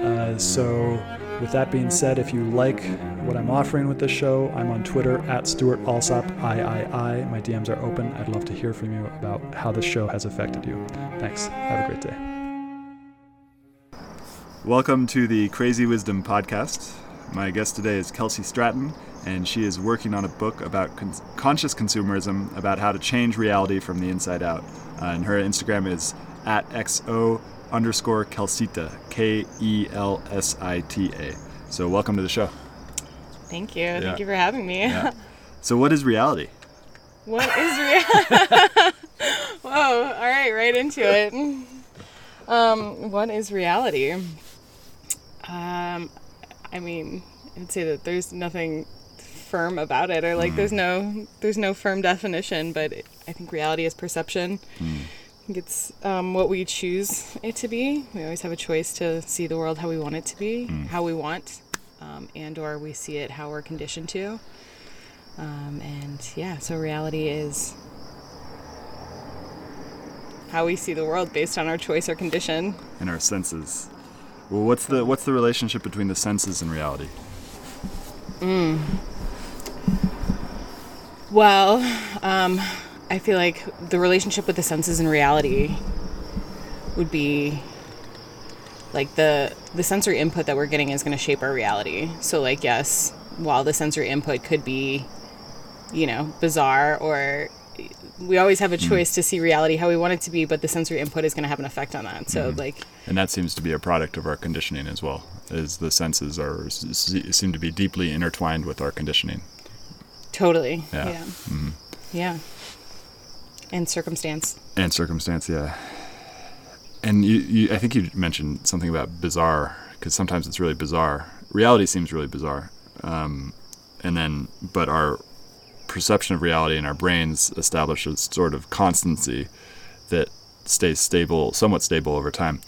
uh, so, with that being said, if you like what I'm offering with this show, I'm on Twitter at Stewart Alsop III. My DMs are open. I'd love to hear from you about how this show has affected you. Thanks. Have a great day. Welcome to the Crazy Wisdom Podcast. My guest today is Kelsey Stratton, and she is working on a book about con- conscious consumerism, about how to change reality from the inside out. Uh, and her Instagram is at XO underscore Kelsita, K E L S I T A. So welcome to the show. Thank you. Yeah. Thank you for having me. Yeah. So what is reality? What is reality? Whoa! All right, right into it. Um, what is reality? Um, I mean, I'd say that there's nothing firm about it, or like mm. there's no there's no firm definition. But I think reality is perception. Mm it's um, what we choose it to be. We always have a choice to see the world how we want it to be, mm. how we want, um, and or we see it how we're conditioned to. Um, and yeah, so reality is how we see the world based on our choice or condition and our senses. Well, what's the what's the relationship between the senses and reality? Mm. Well, um, I feel like the relationship with the senses and reality would be like the the sensory input that we're getting is going to shape our reality. So like yes, while the sensory input could be you know, bizarre or we always have a hmm. choice mm. to see reality how we want it to be, but the sensory input is going to have an effect on that. So, mm. like, and that seems to be a product of our conditioning as well. Is the senses are seem to be deeply intertwined with our conditioning. Totally. Yeah. Yeah. Mm. yeah and circumstance. And circumstance, yeah. And you, you I think you mentioned something about bizarre because sometimes it's really bizarre. Reality seems really bizarre, um, and then but our perception of reality in our brains establishes sort of constancy that stays stable, somewhat stable over time,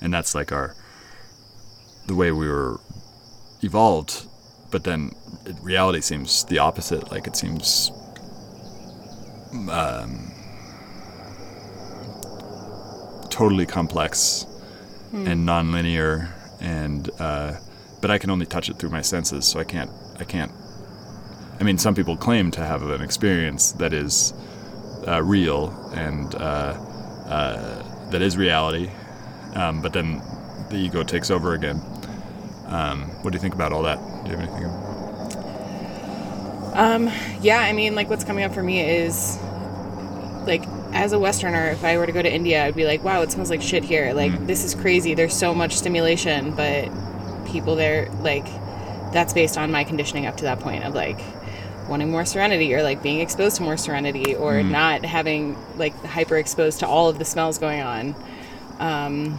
and that's like our the way we were evolved. But then reality seems the opposite. Like it seems um, totally complex hmm. and nonlinear, and uh, but I can only touch it through my senses, so I can't. I can't. I mean, some people claim to have an experience that is uh, real and uh, uh that is reality, um, but then the ego takes over again. Um, what do you think about all that? Do you have anything? Um, yeah, I mean, like what's coming up for me is like as a Westerner, if I were to go to India, I'd be like, wow, it smells like shit here. Like, mm. this is crazy. There's so much stimulation, but people there, like, that's based on my conditioning up to that point of like wanting more serenity or like being exposed to more serenity or mm. not having like hyper exposed to all of the smells going on. Um,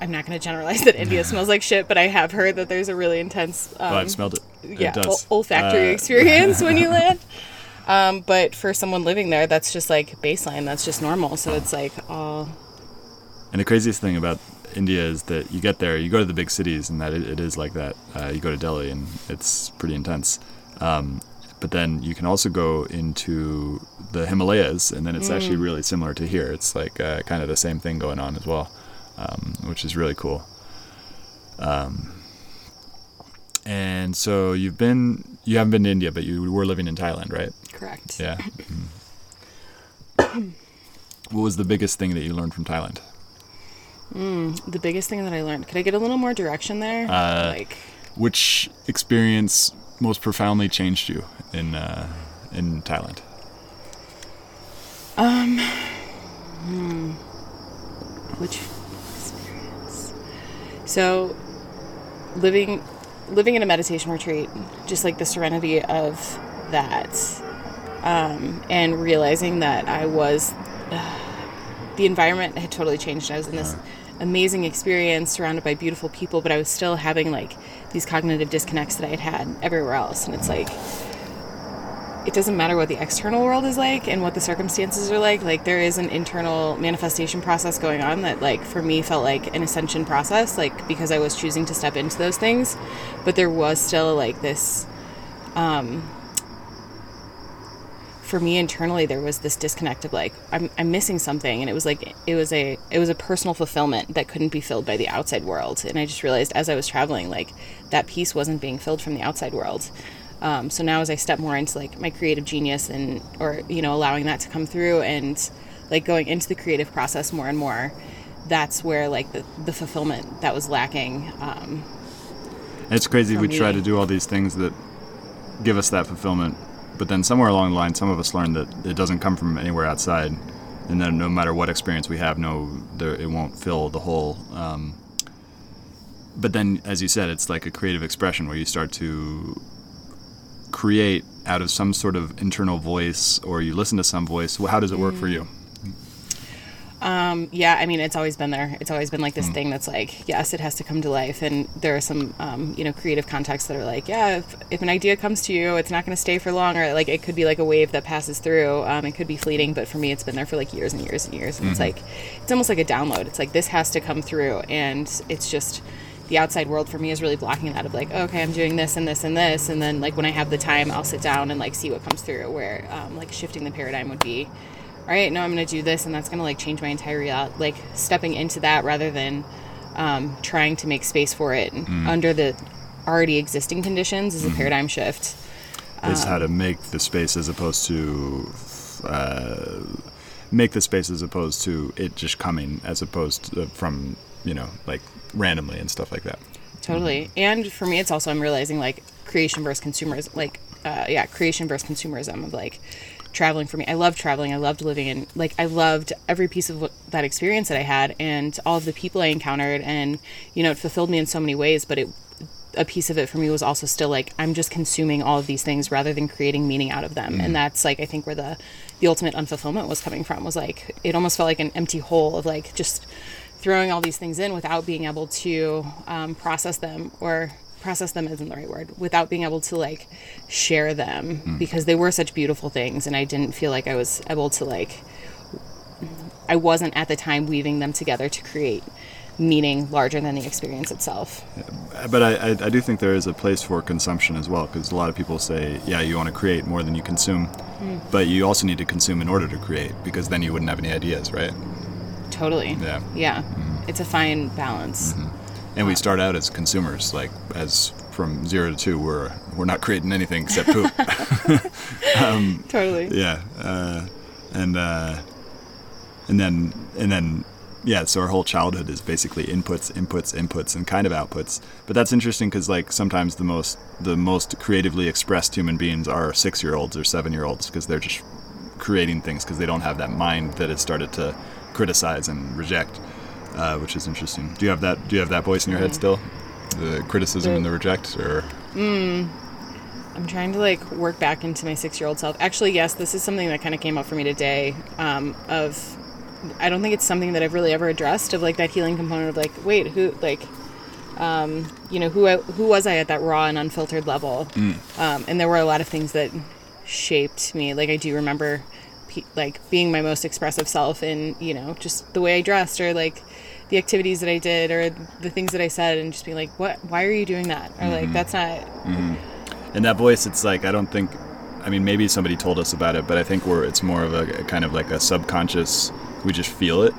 I'm not going to generalize that India smells like shit, but I have heard that there's a really intense. Um, well, I've smelled it. Yeah, it ol- olfactory uh, experience when you land. Um, but for someone living there, that's just like baseline. That's just normal. So it's like all. And the craziest thing about India is that you get there, you go to the big cities, and that it, it is like that. Uh, you go to Delhi, and it's pretty intense. Um, but then you can also go into the Himalayas, and then it's mm. actually really similar to here. It's like uh, kind of the same thing going on as well, um, which is really cool. Um, and so you've been, you haven't been to India, but you were living in Thailand, right? Correct. Yeah. Mm. what was the biggest thing that you learned from Thailand? Mm, the biggest thing that I learned. Could I get a little more direction there? Uh, like, which experience most profoundly changed you in uh, in Thailand? Um, hmm, which experience? So, living living in a meditation retreat, just like the serenity of that, um, and realizing that I was, uh, the environment had totally changed. I was in this amazing experience surrounded by beautiful people, but I was still having like these cognitive disconnects that I had had everywhere else. And it's like, it doesn't matter what the external world is like and what the circumstances are like like there is an internal manifestation process going on that like for me felt like an ascension process like because i was choosing to step into those things. But there was still like this um for me internally there was this disconnect of like I'm, I'm missing something. And it was like it was a it was a personal fulfillment that couldn't be filled by the outside world. And i just realized as i was traveling like that piece wasn't being filled from the outside world um, so now as I step more into like my creative genius and or you know allowing that to come through and like going into the creative process more and more, that's where like the, the fulfillment that was lacking. Um, it's crazy. We me. try to do all these things that give us that fulfillment, but then somewhere along the line, some of us learn that it doesn't come from anywhere outside, and then no matter what experience we have, no, there, it won't fill the hole. Um, but then, as you said, it's like a creative expression where you start to create out of some sort of internal voice or you listen to some voice how does it work for you um, yeah, I mean, it's always been there. It's always been like this thing that's like, yes, it has to come to life. And there are some, um, you know, creative contexts that are like, yeah, if, if an idea comes to you, it's not going to stay for long, or like it could be like a wave that passes through. Um, it could be fleeting, but for me, it's been there for like years and years and years. And it's like, it's almost like a download. It's like this has to come through, and it's just the outside world for me is really blocking that of like okay i'm doing this and this and this and then like when i have the time i'll sit down and like see what comes through where um, like shifting the paradigm would be all right no i'm gonna do this and that's gonna like change my entire reality like stepping into that rather than um, trying to make space for it under the already existing conditions is a paradigm shift. Is how to make the space as opposed to uh, make the space as opposed to it just coming as opposed to from you know like randomly and stuff like that. Totally. And for me it's also i'm realizing like creation versus consumerism like uh, yeah creation versus consumerism of like traveling for me. I loved traveling. I loved living in like i loved every piece of that experience that i had and all of the people i encountered and you know it fulfilled me in so many ways but it a piece of it for me was also still like i'm just consuming all of these things rather than creating meaning out of them. And that's like i think where the the ultimate unfulfillment was coming from was like it almost felt like an empty hole of like just throwing all these things in without being able to um, process them or process them isn't the right word without being able to like share them because they were such beautiful things and i didn't feel like i was able to like i wasn't at the time weaving them together to create meaning larger than the experience itself. But I, I, I do think there is a place for consumption as well because a lot of people say yeah you want to create more than you consume but you also need to consume in order to create because then you wouldn't have any ideas right totally. Yeah. yeah. It's a fine balance. And we start out as consumers like as from zero to two we're we're not creating anything except poop. Totally. yeah uh, and uh, and then and then yeah so our whole childhood is basically inputs inputs inputs and kind of outputs. But that's interesting because like sometimes the most the most creatively expressed human beings are six year olds or seven year olds because they're just creating things because they don't have that mind that has started to criticize and reject uh, which is interesting do you have that do you have that voice in your head still the criticism The- and the reject or I'm trying to like work back into my six year old self. Actually, yes, this is something that kind of came up for me today. Um, of, I don't think it's something that I've really ever addressed. Of like that healing component of like, wait, who like, um, you know, who I, who was I at that raw and unfiltered level? Um, and there were a lot of things that shaped me. Like I do remember, pe- like being my most expressive self in you know just the way I dressed or like the activities that I did or the things that I said and just being like, what? Why are you doing that? Or like that's not. And that voice, it's like I don't think. I mean, maybe somebody told us about it, but I think we're it's more of a, a kind of like a subconscious. We just feel it,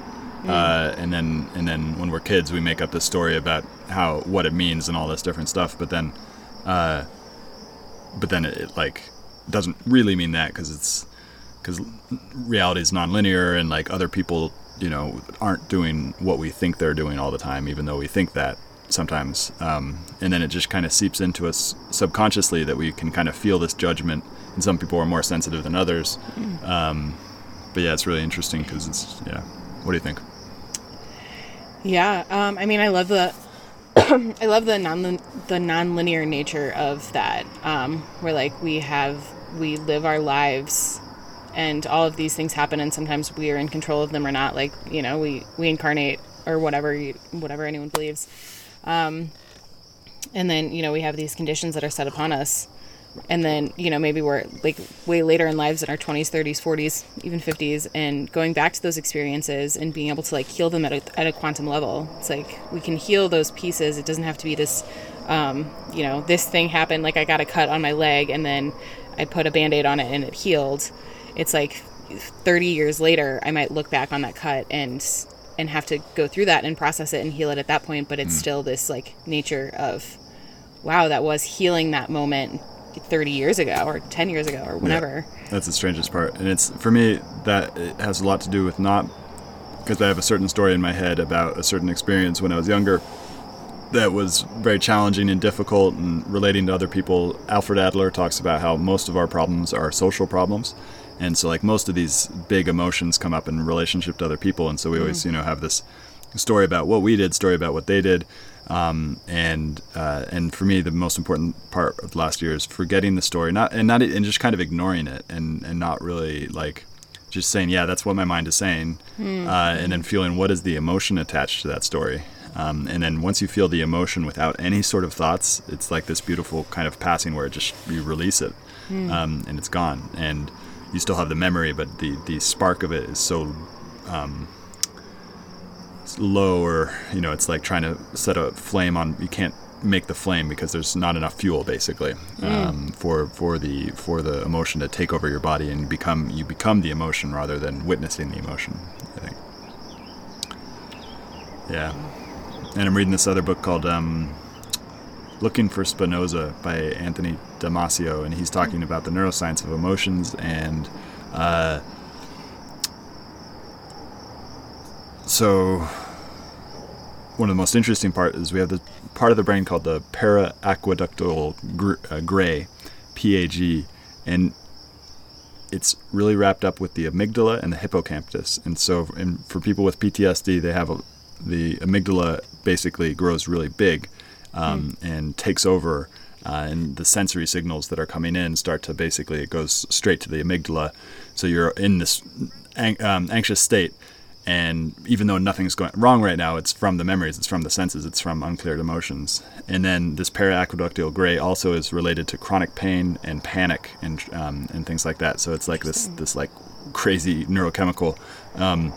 uh, and then and then when we're kids, we make up this story about how what it means and all this different stuff. But then, uh, but then it, it like doesn't really mean that because it's because reality is nonlinear and like other people, you know, aren't doing what we think they're doing all the time, even though we think that sometimes. Um, and then it just kind of seeps into us subconsciously that we can kind of feel this judgment. And some people are more sensitive than others. Um, but yeah, it's really interesting because it's yeah. What do you think? Yeah, um, I mean, I love the, I love the non the non-linear nature of that. Um, where like we have we live our lives, and all of these things happen, and sometimes we are in control of them or not. Like you know, we we incarnate or whatever you, whatever anyone believes, um, and then you know we have these conditions that are set upon us, and then you know maybe we're like way later in lives in our 20s 30s 40s even 50s and going back to those experiences and being able to like heal them at a, at a quantum level. It's like we can heal those pieces. It doesn't have to be this um, you know this thing happened like i got a cut on my leg and then i put a band-aid on it and it healed it's like 30 years later i might look back on that cut and and have to go through that and process it and heal it at that point but it's mm. still this like nature of wow that was healing that moment 30 years ago or 10 years ago or whenever. Yeah, that's the strangest part. And it's for me that it has a lot to do with not because I have a certain story in my head about a certain experience when I was younger that was very challenging and difficult and relating to other people. Alfred Adler talks about how most of our problems are social problems. And so like most of these big emotions come up in relationship to other people and so we always, mm. you know, have this story about what we did, story about what they did. Um, and uh, and for me, the most important part of last year is forgetting the story, not and not and just kind of ignoring it, and and not really like just saying, yeah, that's what my mind is saying, mm-hmm. uh, and then feeling what is the emotion attached to that story. Um, and then once you feel the emotion without any sort of thoughts, it's like this beautiful kind of passing where it just you release it, mm. um, and it's gone, and you still have the memory, but the the spark of it is so um, low or you know it's like trying to set a flame on you can't make the flame because there's not enough fuel basically mm. um, for for the for the emotion to take over your body and become you become the emotion rather than witnessing the emotion I think yeah and I'm reading this other book called um, Looking for Spinoza by Anthony Damasio and he's talking about the neuroscience of emotions and uh, so one of the most interesting part is we have the part of the brain called the periaqueductal gr- uh, gray, PAG, and it's really wrapped up with the amygdala and the hippocampus. And so, in, for people with PTSD, they have a, the amygdala basically grows really big um, mm. and takes over. Uh, and the sensory signals that are coming in start to basically it goes straight to the amygdala. So you're in this ang- um, anxious state and even though nothing's going wrong right now, it's from the memories, it's from the senses, it's from uncleared emotions. And then this periaqueductal gray also is related to chronic pain and panic and um, and things like that. So it's like this this like crazy neurochemical um,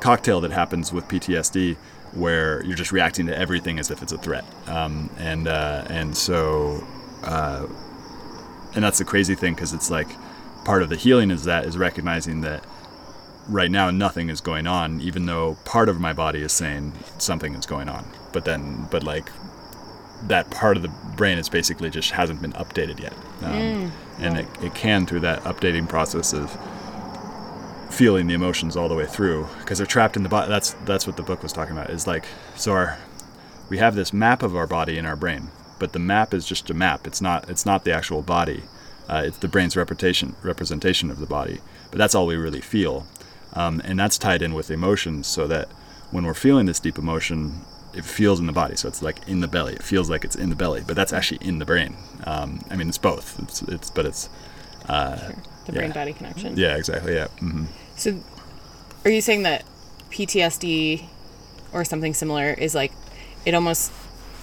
cocktail that happens with PTSD, where you're just reacting to everything as if it's a threat. Um, and uh, and so uh, and that's the crazy thing because it's like part of the healing is that is recognizing that right now nothing is going on even though part of my body is saying something is going on but then but like that part of the brain is basically just hasn't been updated yet um, mm. and it, it can through that updating process of feeling the emotions all the way through because they're trapped in the body that's that's what the book was talking about is like so our we have this map of our body in our brain but the map is just a map it's not it's not the actual body uh, it's the brain's representation representation of the body but that's all we really feel um, and that's tied in with emotions so that when we're feeling this deep emotion, it feels in the body. So it's like in the belly. It feels like it's in the belly, but that's actually in the brain. Um, I mean, it's both. It's, it's but it's uh, sure. the yeah. brain body connection. Yeah, exactly. Yeah. Mm-hmm. So, are you saying that PTSD or something similar is like it almost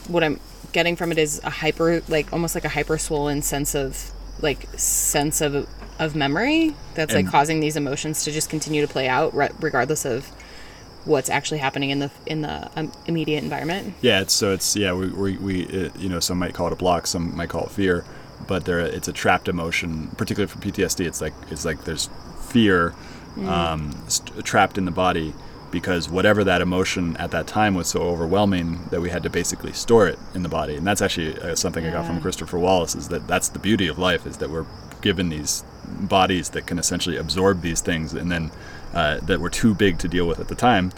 what I'm getting from it is a hyper like almost like a hyper swollen sense of like sense of of memory that's and like causing these emotions to just continue to play out re- regardless of what's actually happening in the in the um, immediate environment. Yeah, it's, so it's yeah we we, we it, you know some might call it a block, some might call it fear, but there it's a trapped emotion. Particularly for PTSD, it's like it's like there's fear mm. um, st- trapped in the body because whatever that emotion at that time was so overwhelming that we had to basically store it in the body and that's actually uh, something yeah. i got from Christopher Wallis is that that's the beauty of life is that we're given these bodies that can essentially absorb these things and then uh, that were too big to deal with at the time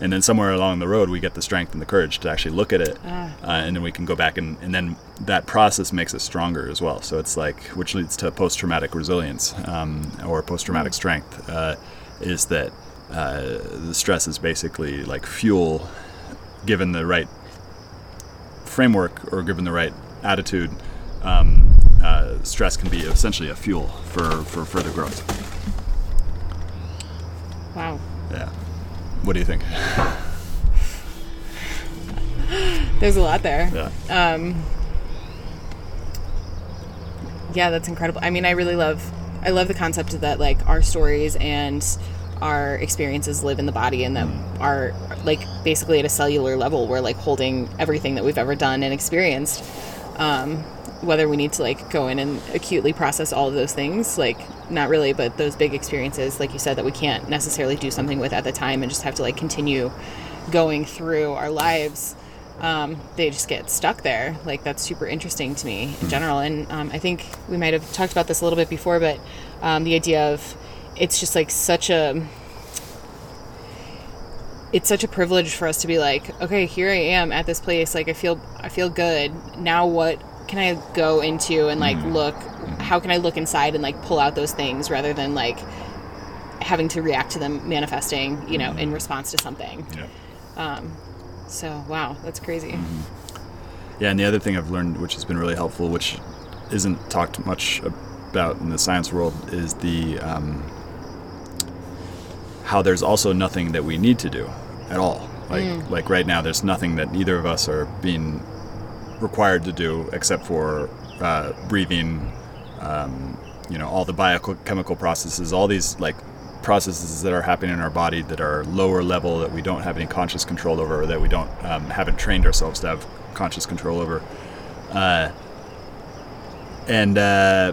and then somewhere along the road we get the strength and the courage to actually look at it ah. uh, and then we can go back and, and then that process makes us stronger as well so it's like which leads to post-traumatic resilience um, or post-traumatic mm. strength uh, is that uh, the stress is basically like fuel, given the right framework or given the right attitude. Um, uh, stress can be essentially a fuel for, for further growth. Wow. What do you think? There's a lot there. Yeah. Um, yeah, that's incredible. I mean, I really love, I love the concept that like our stories and our experiences live in the body, and that are like basically at a cellular level, we're like holding everything that we've ever done and experienced. Um, whether we need to like go in and acutely process all of those things, like not really, but those big experiences, like you said, that we can't necessarily do something with at the time, and just have to like continue going through our lives um, they just get stuck there. Like that's super interesting to me in general. And um, I think we might have talked about this a little bit before, but um, the idea of it's just like such a it's such a privilege for us to be like, okay, here I am at this place. Like I feel I feel good. Now what can I go into and like mm-hmm. look? Mm-hmm. How can I look inside and like pull out those things rather than like having to react to them manifesting, you know, mm-hmm. in response to something. yeah. Um, so wow, that's crazy. Yeah, and the other thing I've learned, which has been really helpful, which isn't talked much about in the science world, is the um, how there's also nothing that we need to do at all. Like mm. like right now, there's nothing that either of us are being required to do except for uh, breathing. Um, you know, all the biochemical processes, all these like processes that are happening in our body that are lower level that we don't have any conscious control over, that we don't um, haven't trained ourselves to have conscious control over. Uh, and uh,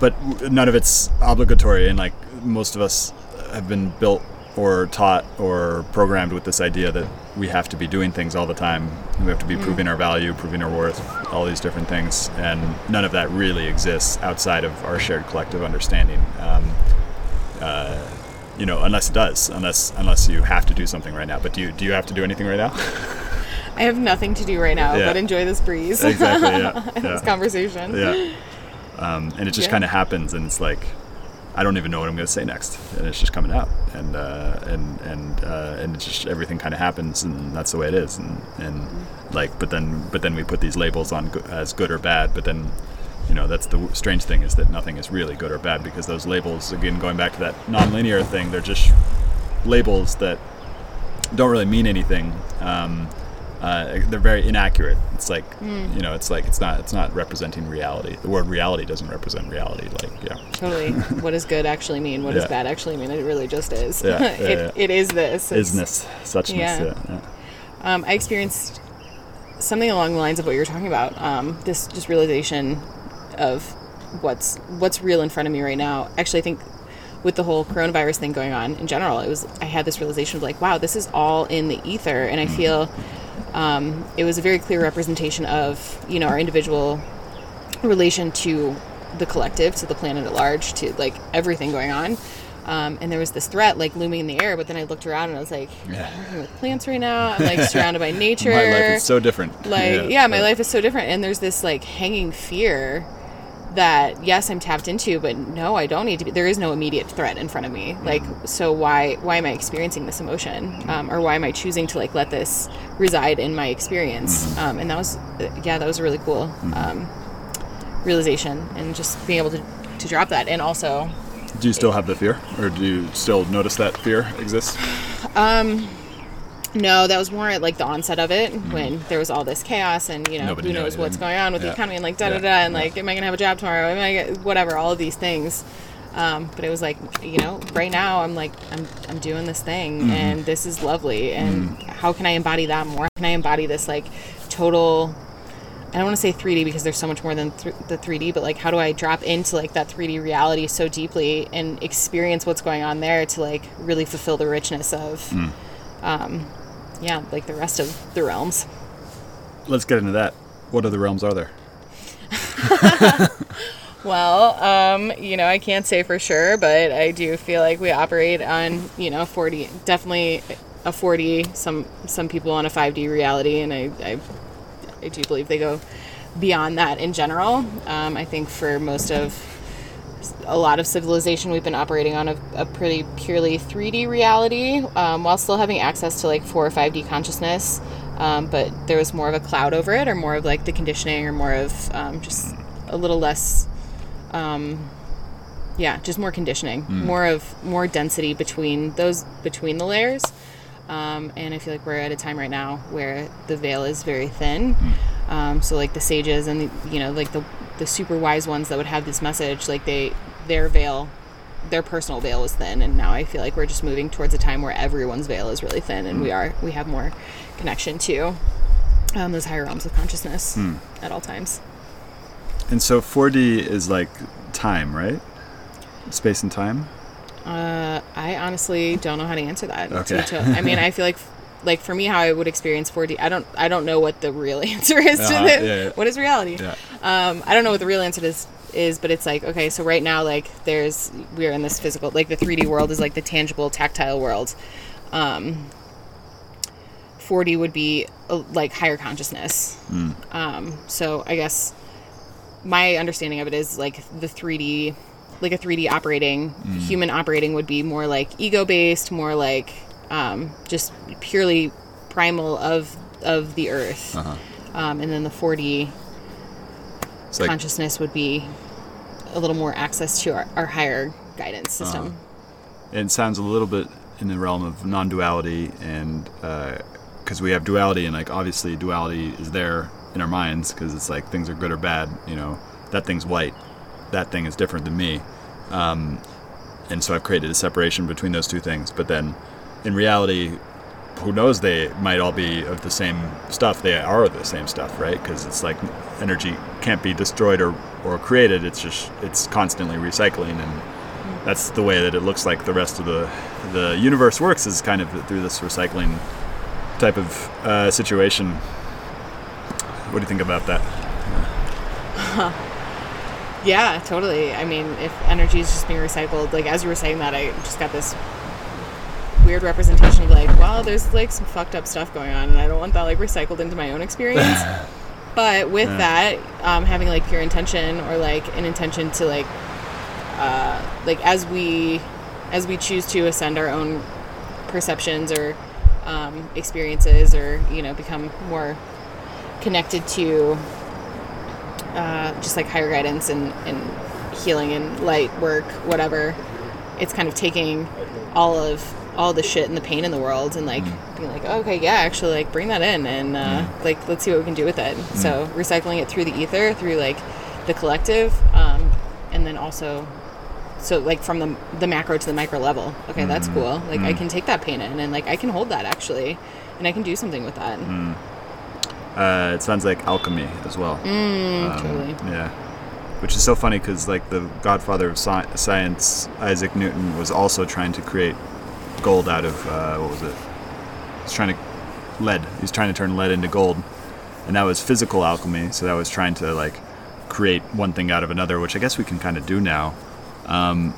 but none of it's obligatory, and like most of us have been built or taught or programmed with this idea that we have to be doing things all the time. We have to be proving our value, proving our worth, all these different things, and none of that really exists outside of our shared collective understanding. Um, uh, you know, unless it does, unless unless you have to do something right now. But do you do you have to do anything right now? I have nothing to do right now Yeah. but enjoy this breeze. exactly. Yeah. and this conversation. yeah. Um, and it just Yeah. kind of happens, and it's like I don't even know what I'm going to say next, and it's just coming out, and uh, and and uh, and it's just everything kind of happens, and that's the way it is, and and like, but then but then we put these labels on as good or bad, but then. You know, that's the strange thing is that nothing is really good or bad because those labels, again, going back to that nonlinear thing, they're just labels that don't really mean anything. Um, uh, they're very inaccurate. It's like Hmm. you know, it's like it's not it's not representing reality. The word reality doesn't represent reality. Like yeah, Totally. what does good actually mean? What does bad actually mean? It really just is. Yeah, yeah, it, yeah. it is this. It's- isness, suchness. Yeah. Yeah. yeah. Um, I experienced something along the lines of what you're talking about. Um, this just realization of what's what's real in front of me right now. Actually, I think with the whole coronavirus thing going on in general, it was I had this realization of like, wow, this is all in the ether, and I feel um, it was a very clear representation of you know our individual relation to the collective, to the planet at large, to like everything going on. Um, and there was this threat like looming in the air, but then I looked around and I was like, Yeah. I'm working with plants right now. I'm like surrounded by nature. My life is so different. like yeah, my life is so different. And there's this like hanging fear that yes, I'm tapped into, but no, I don't need to be. There is no immediate threat in front of me. Like so, why why am I experiencing this emotion, um, or why am I choosing to like let this reside in my experience? Um, and that was yeah, that was a really cool um, realization, and just being able to to drop that, and also Do you still have the fear, or do you still notice that fear exists? No, that was more at like the onset of it when there was all this chaos and you know Nobody who knows what's going on with the economy and like da da Yeah. da and like am I gonna have a job tomorrow? Am I gonna, whatever all of these things. Um, but it was like you know right now I'm like I'm I'm doing this thing Mm-hmm. and this is lovely and how can I embody that more? How can I embody this like total? I don't want to say 3D because there's so much more than th- the 3D, but like how do I drop into like that 3D reality so deeply and experience what's going on there to like really fulfill the richness of Mm. um, yeah, like the rest of the realms. Let's get into that. What other realms are there? Well, um, you know, I can't say for sure, but I do feel like we operate on, you know, 40, definitely a 4D, some some people on a 5D reality, and I, I, I do believe they go beyond that in general. Um, I think for most of a lot of civilization we've been operating on a, a pretty purely 3D reality um, while still having access to like 4 or 5D consciousness. Um, but there was more of a cloud over it, or more of like the conditioning, or more of um, just a little less, um, yeah, just more conditioning, more of more density between those between the layers. Um, and I feel like we're at a time right now where the veil is very thin. Um, so like the sages and the, you know like the the super wise ones that would have this message, like they their veil, their personal veil was thin, and now I feel like we're just moving towards a time where everyone's veil is really thin, and we are we have more connection to um, those higher realms of consciousness at all times. And so 4D is like time, right? Space and time. Uh, I honestly don't know how to answer that. Okay. I mean, I feel like, like for me, how I would experience 4D. I don't, I don't know what the real answer is to Uh-huh, this. yeah, yeah. What is reality? Yeah. Um, I don't know what the real answer is, is, but it's like okay, so right now, like there's we're in this physical, like the 3D world is like the tangible, tactile world. Um, 4D would be uh, like higher consciousness. Um, so I guess my understanding of it is like the 3D, like a 3D operating, human operating would be more like ego based, more like um, just purely primal of of the earth. Uh-huh. Um, and then the 4D It's like consciousness would be a little more access to our, our higher guidance system. it sounds a little bit in the realm of non-duality and because we have duality and like obviously duality is there in our minds because it's like things are good or bad you know that thing's white that thing is different than me um, and so i've created a separation between those two things but then in reality who knows they might all be of the same stuff. They are the same stuff right? Because it's like energy can't be destroyed or, or created. It's just it's constantly recycling and that's the way that it looks like the rest of the the universe works is kind of through this recycling type of uh, situation. What do you think about that? Yeah, totally. I mean, if energy is just being recycled, like as you were saying that, I just got this weird representation of like, wow, there's like some fucked up stuff going on, and I don't want that like recycled into my own experience. but with that, um, having like pure intention or like an intention to like, uh, like as we as we choose to ascend our own perceptions or um, experiences, or you know, become more connected to uh, just like higher guidance and, and healing and light work, whatever. It's kind of taking all of all the shit and the pain in the world and like being like, okay, yeah, actually, like bring that in and uh, like let's see what we can do with it. So recycling it through the ether, through like the collective, um, and then also. So like from the the macro to the micro level, okay, that's cool. Like I can take that pain in, and like I can hold that actually, and I can do something with that. uh, it sounds like alchemy as well Um, totally. yeah which is so funny because like the godfather of sci- science isaac newton was also trying to create gold out of uh, what was it? He's trying to lead. He's trying to turn lead into gold. And that was physical alchemy. So that was trying to like create one thing out of another which i guess we can kind of do now. Um,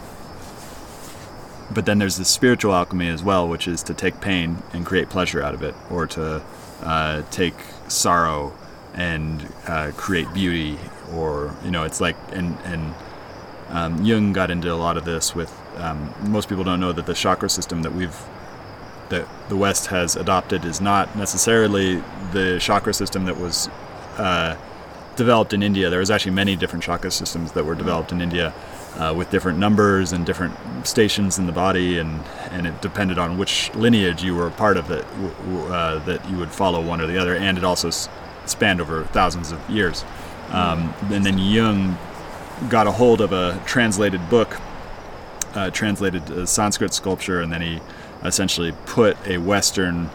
but then there's the spiritual alchemy as well which is to take pain and create pleasure out of it or to uh, take sorrow and uh, create beauty or you know it's like and and um, Jung got into a lot of this with um, most people don't know that the chakra system that we've that the West has adopted is not necessarily the chakra system that was uh, developed in India. There was actually many different chakra systems that were developed in India uh, with different numbers and different stations in the body, and, and it depended on which lineage you were a part of that uh, that you would follow one or the other, and it also spanned over thousands of years. Um, and then Jung got a hold of a translated book, uh, translated uh, Sanskrit sculpture, and then he essentially put a Western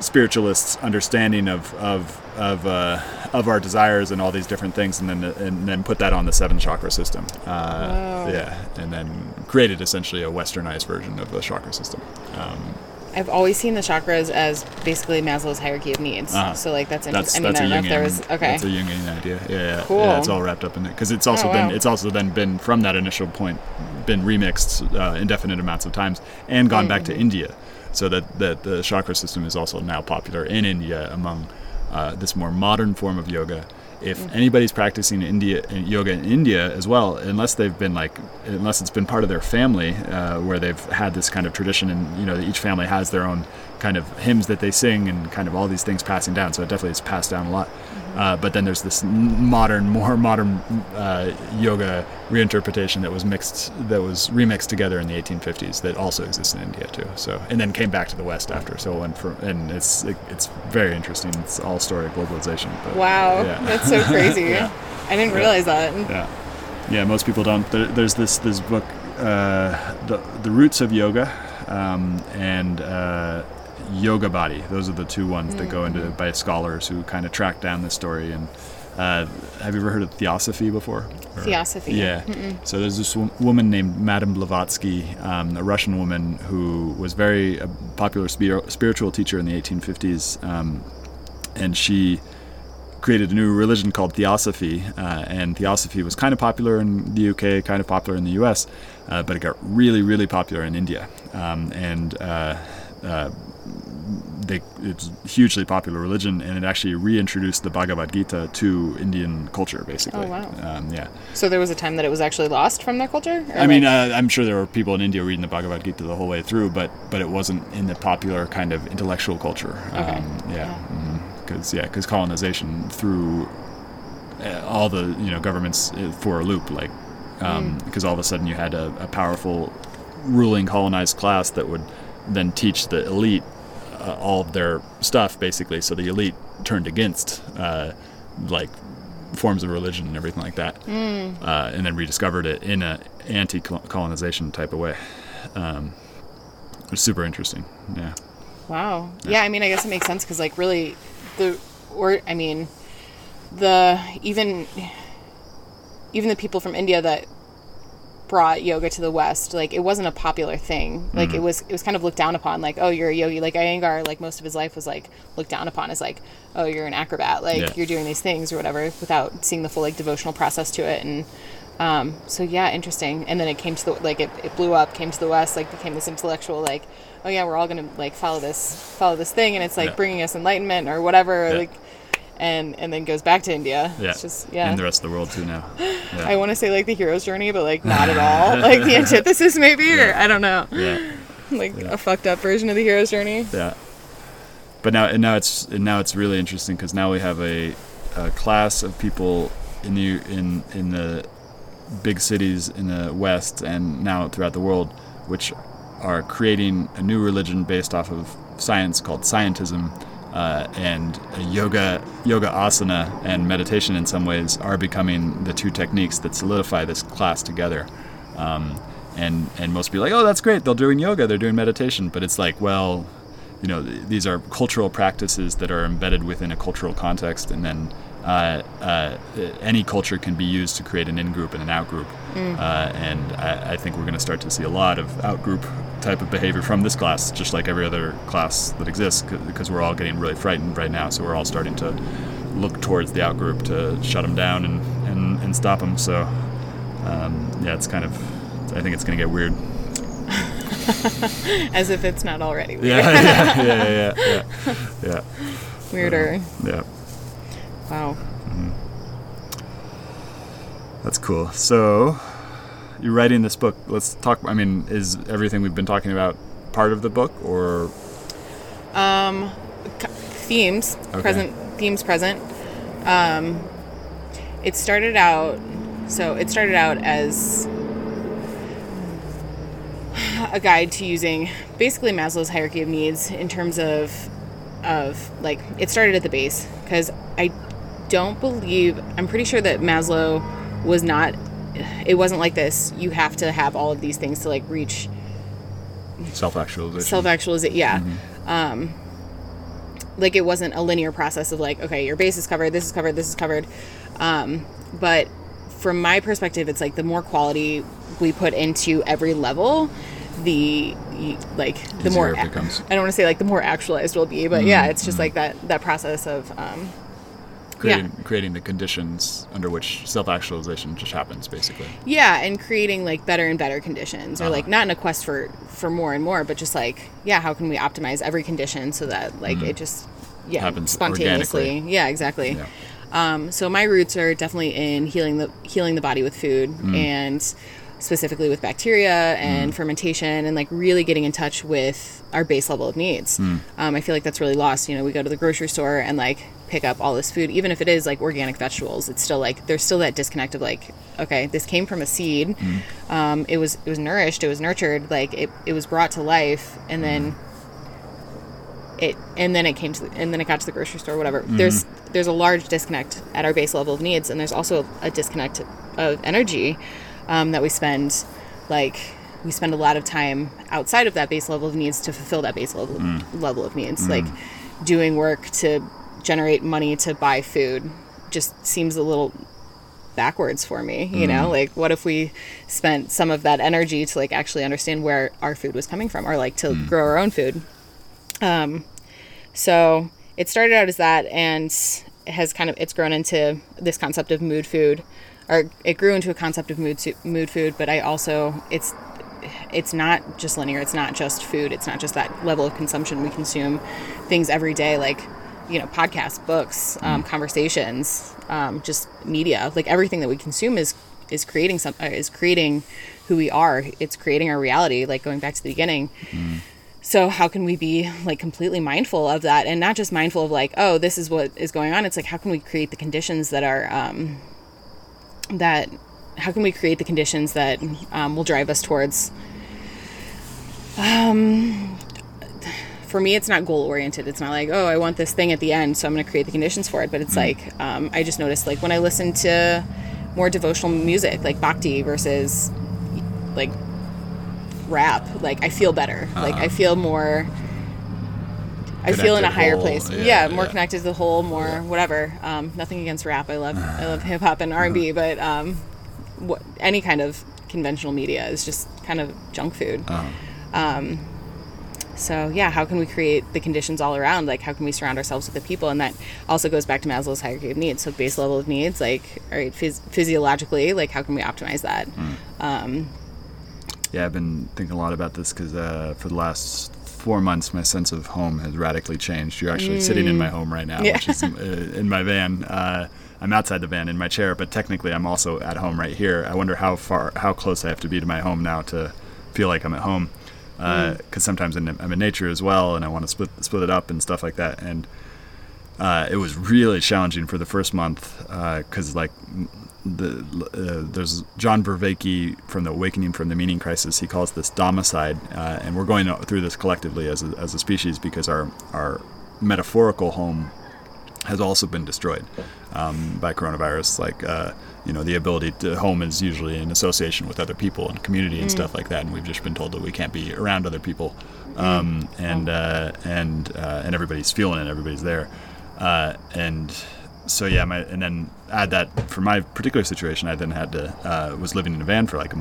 spiritualist's understanding of of of uh, of our desires and all these different things, and then and then put that on the seven chakra system. Uh, Wow. Yeah, and then created essentially a westernized version of the chakra system. Um, I've always seen the chakras as basically Maslow's hierarchy of needs. Uh-huh. So like that's that's interesting. I mean, that's I don't know if there was okay. That's a Jungian idea. Yeah, yeah. Cool. Yeah, it's all wrapped up in it because it's also Oh, been wow. it's also then been from that initial point been remixed uh, indefinite amounts of times and gone back to Mm-hmm. India, so that that the chakra system is also now popular in India among uh, this more modern form of yoga. If anybody's practicing India yoga in India as well, unless they've been like, unless it's been part of their family uh, where they've had this kind of tradition, and you know each family has their own kind of hymns that they sing and kind of all these things passing down. So it definitely is passed down a lot. Uh, but then there's this modern, more modern uh, yoga reinterpretation that was mixed, that was remixed together in the 1850s that also exists in India too. So and then came back to the West after. So it went from, and it's it, it's very interesting. It's all story of globalization. But, Wow, yeah. that's so crazy. Yeah. I didn't realize that. Yeah, yeah. Most people don't. There, there's this this book, uh, the the roots of yoga, um, and uh, Yoga Body. Those are the two ones that go into by scholars who kind of track down this story. And uh, have you ever heard of Theosophy before? Or- Theosophy. Yeah. So there's this wo- woman named Madame Blavatsky, um, a Russian woman who was very a popular spir- spiritual teacher in the 1850s, um, and she created a new religion called Theosophy, uh, and Theosophy was kind of popular in the UK, kind of popular in the US, uh, but it got really, really popular in India, um, and uh, uh, they, it's a hugely popular religion, and it actually reintroduced the Bhagavad Gita to Indian culture, basically. Oh, wow. Um, yeah. So there was a time that it was actually lost from their culture. I mean, uh, I'm sure there were people in India reading the Bhagavad Gita the whole way through, but but it wasn't in the popular kind of intellectual culture. Okay. Um, yeah, because yeah, because colonization threw uh, all the you know governments uh, for a loop, like because all of a sudden you had a, a powerful ruling colonized class that would then teach the elite uh, all of their stuff, basically. So the elite turned against uh, like forms of religion and everything like that, uh, and then rediscovered it in a anti-colonization type of way. Um, it was super interesting. Yeah. Wow. Yeah. I mean, I guess it makes sense because, like, really, the or I mean, the even even the people from India that brought yoga to the West, like, it wasn't a popular thing. Like, it was it was kind of looked down upon. Like, oh, you're a yogi. Like Iyengar, like most of his life was like looked down upon as like, oh, you're an acrobat. Like, Yeah. you're doing these things or whatever, without seeing the full like devotional process to it and. Um, so yeah, interesting. And then it came to the like it, it blew up, came to the west, like became this intellectual like, oh yeah, we're all gonna like follow this follow this thing, and it's like Yeah. bringing us enlightenment or whatever, Yeah. like, and and then goes back to India. Yeah. It's just yeah. And the rest of the world too now. Yeah. I want to say like the hero's journey, but like not at all. like the antithesis maybe, or I don't know, yeah. like a fucked up version of the hero's journey. Yeah. But now, and now it's and now it's really interesting because now we have a, a class of people in the in in the big cities in the West and now throughout the world, which are creating a new religion based off of science called scientism, uh, and yoga, yoga asana, and meditation in some ways are becoming the two techniques that solidify this class together. Um, and and most people are like, oh, that's great. They're doing yoga. They're doing meditation. But it's like, well, you know, th- these are cultural practices that are embedded within a cultural context, and then uh, uh, any culture can be used to create an in-group and an out-group. Uh, and I, I think we're going to start to see a lot of out-group type of behavior from this class, just like every other class that exists, because we're all getting really frightened right now. So we're all starting to look towards the out-group to shut them down and, and, and stop them. So um, yeah, it's kind of, I think it's going to get weird. As if it's not already weird. Yeah, yeah, yeah, yeah, yeah, yeah, weirder. yeah. Wow. That's cool. So, you're writing this book. Let's talk. I mean, is everything we've been talking about part of the book, or Um, themes Okay. present themes present. Um, it started out so it started out as a guide to using basically Maslow's hierarchy of needs in terms of of like it started at the base because I don't believe I'm pretty sure that Maslow was not it wasn't like this. You have to have all of these things to like reach self-actualization? self-actualization yeah. Um like it wasn't a linear process of like okay your base is covered this is covered this is covered. Um but from my perspective it's like the more quality we put into every level the like the Easier more it becomes. i don't want to say like the more actualized we'll be but yeah it's just like that that process of um creating, creating the conditions under which self-actualization just happens, basically. yeah and creating like better and better conditions or Uh-huh. like not in a quest for for more and more but just like yeah how can we optimize every condition so that like it just yeah. Happens spontaneously yeah exactly Yeah. Um, so my roots are definitely in healing the healing the body with food and specifically with bacteria and fermentation and like really getting in touch with our base level of needs. Um, I feel like that's really lost. You know, we go to the grocery store and like pick up all this food, even if it is like organic vegetables. It's still like there's still that disconnect of like, okay, this came from a seed. Mm-hmm. Um, it was it was nourished, it was nurtured, like it, it was brought to life, and then mm-hmm. it and then it came to the, and then it got to the grocery store whatever. Mm-hmm. There's there's a large disconnect at our base level of needs and there's also a disconnect of energy um, that we spend like we spend a lot of time outside of that base level of needs to fulfill that base level mm. level of needs mm. like doing work to generate money to buy food just seems a little backwards for me you know? Like what if we spent some of that energy to like actually understand where our food was coming from or like to grow our own food? Um, so it started out as that and has kind of it's grown into this concept of mood food or it grew into a concept of mood mood food but i also it's it's not just linear it's not just food it's not just that level of consumption we consume things every day like you know podcasts books um, conversations um, just media like everything that we consume is is creating some uh, is creating who we are. It's creating our reality like going back to the beginning. So how can we be like completely mindful of that? And not just mindful of like oh this is what is going on. It's like how can we create the conditions that are um, that how can we create the conditions that um, will drive us towards um, for me it's not goal oriented it's not like oh i want this thing at the end so i'm going to create the conditions for it but it's like um, i just noticed like when i listen to more devotional music like bhakti versus like rap like i feel better like i feel more I feel in a higher whole, place. Yeah, yeah, more yeah. connected to the whole, more whatever. Um, nothing against rap. I love I love hip hop and R and B, but um, what any kind of conventional media is just kind of junk food. Um, so yeah, how can we create the conditions all around? Like, how can we surround ourselves with the people? And that also goes back to Maslow's hierarchy of needs. So base level of needs, like, all right, phys- physiologically, like, how can we optimize that? Um, Yeah, I've been thinking a lot about this because uh, for the last four months, my sense of home has radically changed. You're actually sitting in my home right now, Mm. Yeah. which is uh, in my van. Uh, I'm outside the van in my chair, but technically I'm also at home right here. I wonder how far, how close I have to be to my home now to feel like I'm at home. Because Mm. sometimes I'm in nature as well, and I want to split split it up and stuff like that. And uh, it was really challenging for the first month because like the uh, there's John Vervaeke from the Awakening from the Meaning Crisis. He calls this domicide, uh, and we're going through this collectively as a, as a species because our our metaphorical home has also been destroyed um, by coronavirus. Like uh, you know, the ability to home is usually in association with other people and community and stuff like that, and we've just been told that we can't be around other people, um, and uh, and uh, and everybody's feeling it, everybody's there, uh, and so yeah, my and then add that for my particular situation, I then had to uh, was living in a van for like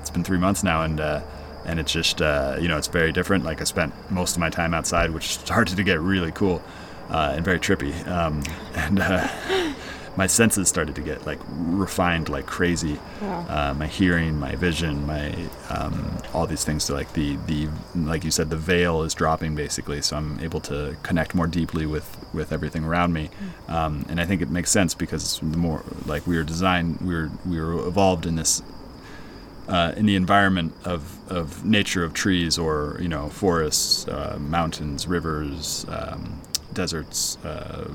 it's been three months now, and. Uh, and it's just uh, you know it's very different. Like I spent most of my time outside, which started to get really cool uh, and very trippy. Um, and uh, my senses started to get like refined like crazy. Uh, my hearing, my vision, my um, all these things. So like the the like you said, the veil is dropping basically. So I'm able to connect more deeply with with everything around me. Um, and I think it makes sense because the more like we were designed, we were we were evolved in this uh, in the environment of, of nature of trees or you know forests, uh, mountains, rivers, um, deserts, uh,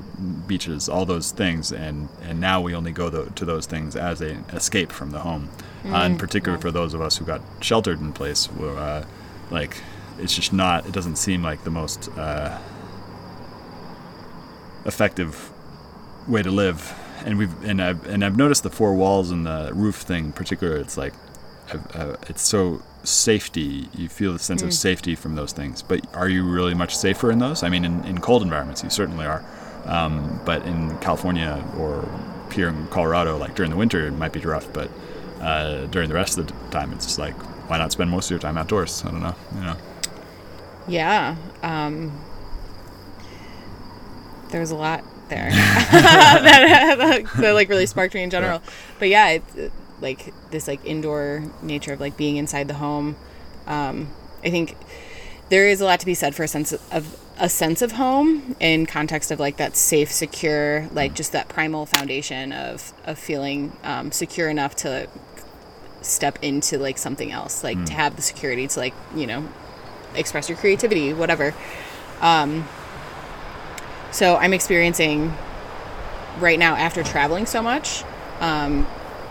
beaches, all those things, and and now we only go tho- to those things as an escape from the home. Uh, in particular, for those of us who got sheltered in place, where, uh, like it's just not. It doesn't seem like the most uh, effective way to live. And we've and I've and I've noticed the four walls and the roof thing in particular. It's like uh, it's so safety. You feel the sense of safety from those things. But are you really much safer in those? I mean, in, in cold environments, you certainly are. Um, but in California or here in Colorado, like during the winter, it might be rough. But uh, during the rest of the time, it's just like why not spend most of your time outdoors? I don't know. You know. Yeah. Um, there's a lot there that, that, that, like really sparked me in general. But yeah, it's like this like indoor nature of like being inside the home. Um, I think there is a lot to be said for a sense of a sense of home in context of like that safe, secure, like just that primal foundation of of feeling um, secure enough to step into like something else, like to have the security to like you know express your creativity, whatever. Um, so I'm experiencing right now after traveling so much. Um,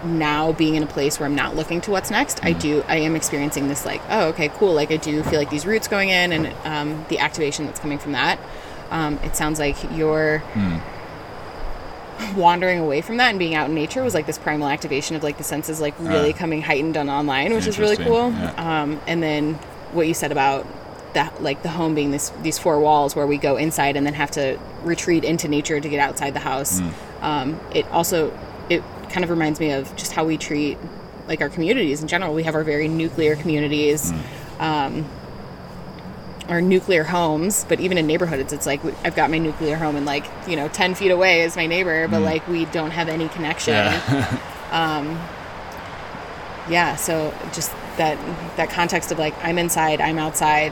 now being in a place where I'm not looking to what's next, I do I am experiencing this like oh okay cool like I do feel like these roots going in and um, the activation that's coming from that. Um, it sounds like you're wandering away from that and being out in nature was like this primal activation of like the senses like really Ah. coming heightened on online, which is really cool. yeah. Um, and then what you said about that like the home being this these four walls where we go inside and then have to retreat into nature to get outside the house. Um, it also kind of reminds me of just how we treat like our communities in general. We have our very nuclear communities. Mm. Um, our nuclear homes, but even in neighborhoods, it's like I've got my nuclear home and like you know ten feet away is my neighbor, but mm. like we don't have any connection. Yeah. Um, yeah so just that that context of like i'm inside i'm outside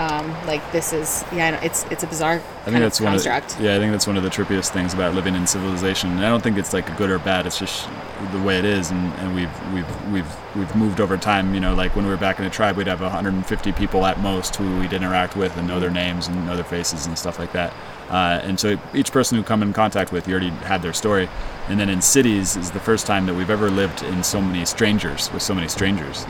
um like this is yeah it's it's a bizarre I kind think of that's one of construct the, yeah. I think that's one of the trippiest things about living in civilization. And I don't think it's like a good or bad. It's just the way it is, and, and we've we've we've we've moved over time. You know, like when we were back in the tribe, we'd have 150 people at most who we'd interact with and know their names and know their faces and stuff like that. Uh, and so each person who come in contact with, you already had their story. And then in cities is the first time that we've ever lived in so many strangers with so many strangers.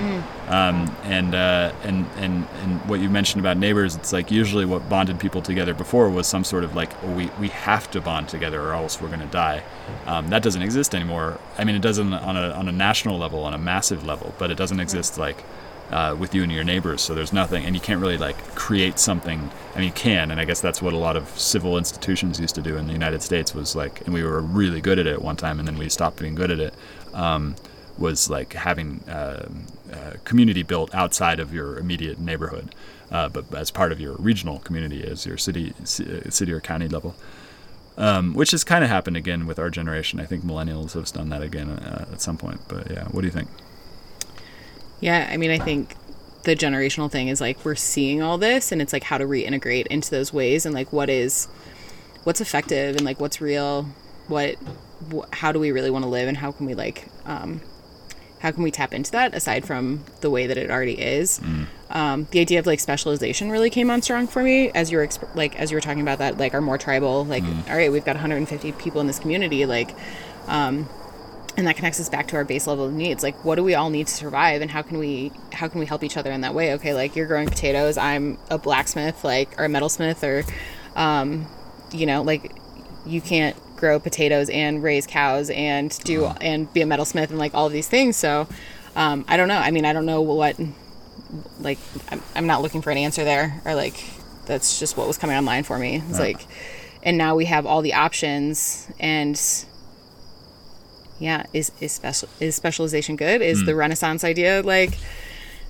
Um, and, uh, and and and what you mentioned about neighbors, it's like usually what bonded people together before was some sort of like, oh, we we have to bond together or else we're going to die. Um, that doesn't exist anymore. I mean, it doesn't on a on a national level, on a massive level, but it doesn't exist like uh, with you and your neighbors. So there's nothing, and you can't really like create something. I mean, you can, and I guess that's what a lot of civil institutions used to do in the United States was like, and we were really good at it at one time, and then we stopped being good at it. Um, was like having uh, uh, community built outside of your immediate neighborhood, uh, but as part of your regional community, as your city, city or county level. Um, which has kind of happened again with our generation. I think millennials have done that again uh, at some point. But yeah, what do you think? yeah i mean i think the generational thing is like we're seeing all this and it's like how to reintegrate into those ways and like what is what's effective and like what's real what wh- how do we really want to live and how can we like um how can we tap into that aside from the way that it already is? Um, the idea of like specialization really came on strong for me as you were exp- like as you were talking about that like our more tribal like all right we've got 150 people in this community like um, and that connects us back to our base level of needs. Like what do we all need to survive and how can we how can we help each other in that way? Okay like you're growing potatoes i'm a blacksmith like or a metalsmith or um, you know like you can't grow potatoes and raise cows and do and be a metalsmith and like all of these things. So um, i don't know. I mean i don't know what like I'm, I'm not looking for an answer there or like that's just what was coming online for me. It's like and now we have all the options and yeah is is special is specialization good? Is the renaissance idea like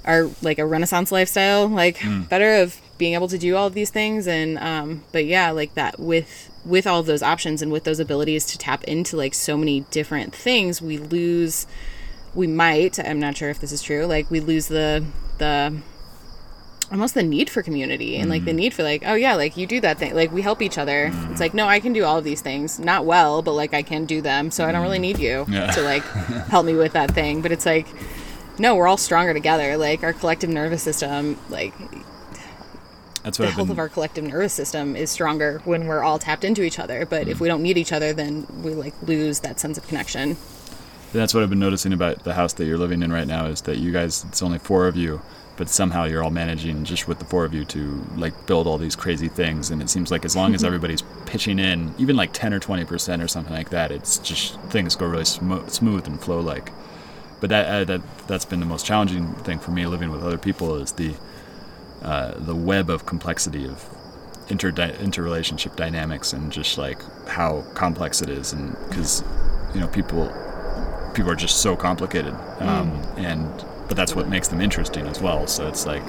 or like a renaissance lifestyle like better of being able to do all of these things? And um but yeah like that with with all of those options and with those abilities to tap into like so many different things we lose we might i'm not sure if this is true like we lose the the almost the need for community and like the mm-hmm. need for like oh yeah like you do that thing like we help each other. Mm-hmm. It's like no i can do all of these things not well but like i can do them so i don't really mm-hmm. need you Yeah. to like help me with that thing. But it's like no we're all stronger together like our collective nervous system like That's the I've health been. of our collective nervous system is stronger when we're all tapped into each other but if we don't need each other then we like lose that sense of connection That's what I've been noticing about the house that you're living in right now is that you guys, it's only four of you, but somehow you're all managing just with the four of you to like build all these crazy things. And it seems like as long as everybody's pitching in, even like 10 or 20 percent or something like that, it's just things go really smo- smooth and flow like. But that uh, that that's been the most challenging thing for me living with other people is the uh, the web of complexity of inter interrelationship dynamics and just like how complex it is and because you know people people are just so complicated um, and but that's what makes them interesting as well. So it's like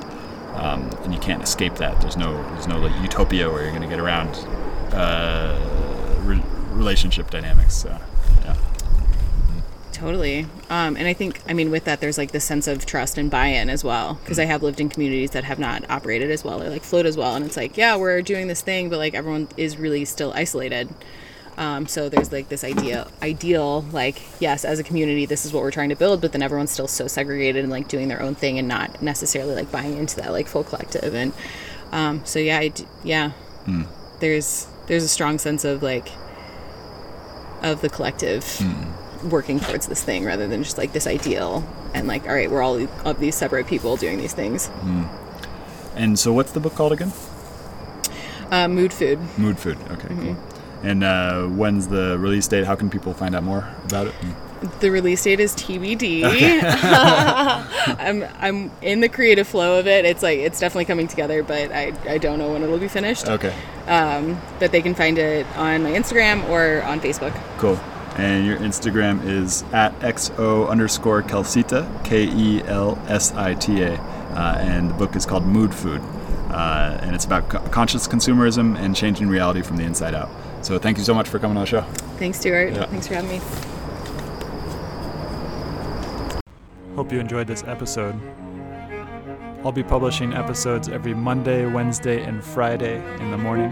um, and you can't escape that. There's no there's no like utopia where you're going to get around uh, re- relationship dynamics so yeah Totally. Um, and I think, I mean, with that, there's like this sense of trust and buy in as well. Because I have lived in communities that have not operated as well or like flowed as well. And it's like, yeah, we're doing this thing, but like everyone is really still isolated. Um, so there's like this idea, ideal, like, yes, as a community, this is what we're trying to build, but then everyone's still so segregated and like doing their own thing and not necessarily like buying into that like full collective. And um, so, yeah, I d- yeah, there's, there's a strong sense of like, of the collective working towards this thing rather than just like this ideal and like all right we're all of these separate people doing these things And so, what's the book called again? uh, mood food Mood Food. Okay, Mm-hmm. cool. And uh, when's the release date? How can people find out more about it? the release date is tbd i'm i'm in the creative flow of it it's like it's definitely coming together but i i don't know when it'll be finished Okay, um but they can find it on my instagram or on facebook cool. And your Instagram is at xo underscore Kelsita, K E L S I T A. Uh, and the book is called Mood Food. Uh, and it's about co- conscious consumerism and changing reality from the inside out. So thank you so much for coming on the show. thanks Stewart Yeah. thanks for having me Hope you enjoyed this episode. I'll be publishing episodes every Monday, Wednesday, and Friday in the morning.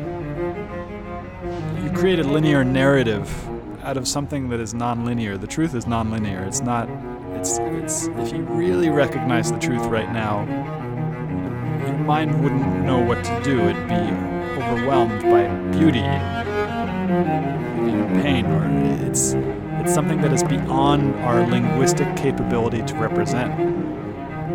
create a linear narrative out of something that is non-linear. The truth is non-linear. It's not. It's. It's. If you really recognize the truth right now, your mind wouldn't know what to do. It'd be overwhelmed by beauty, and pain, or it's. It's something that is beyond our linguistic capability to represent.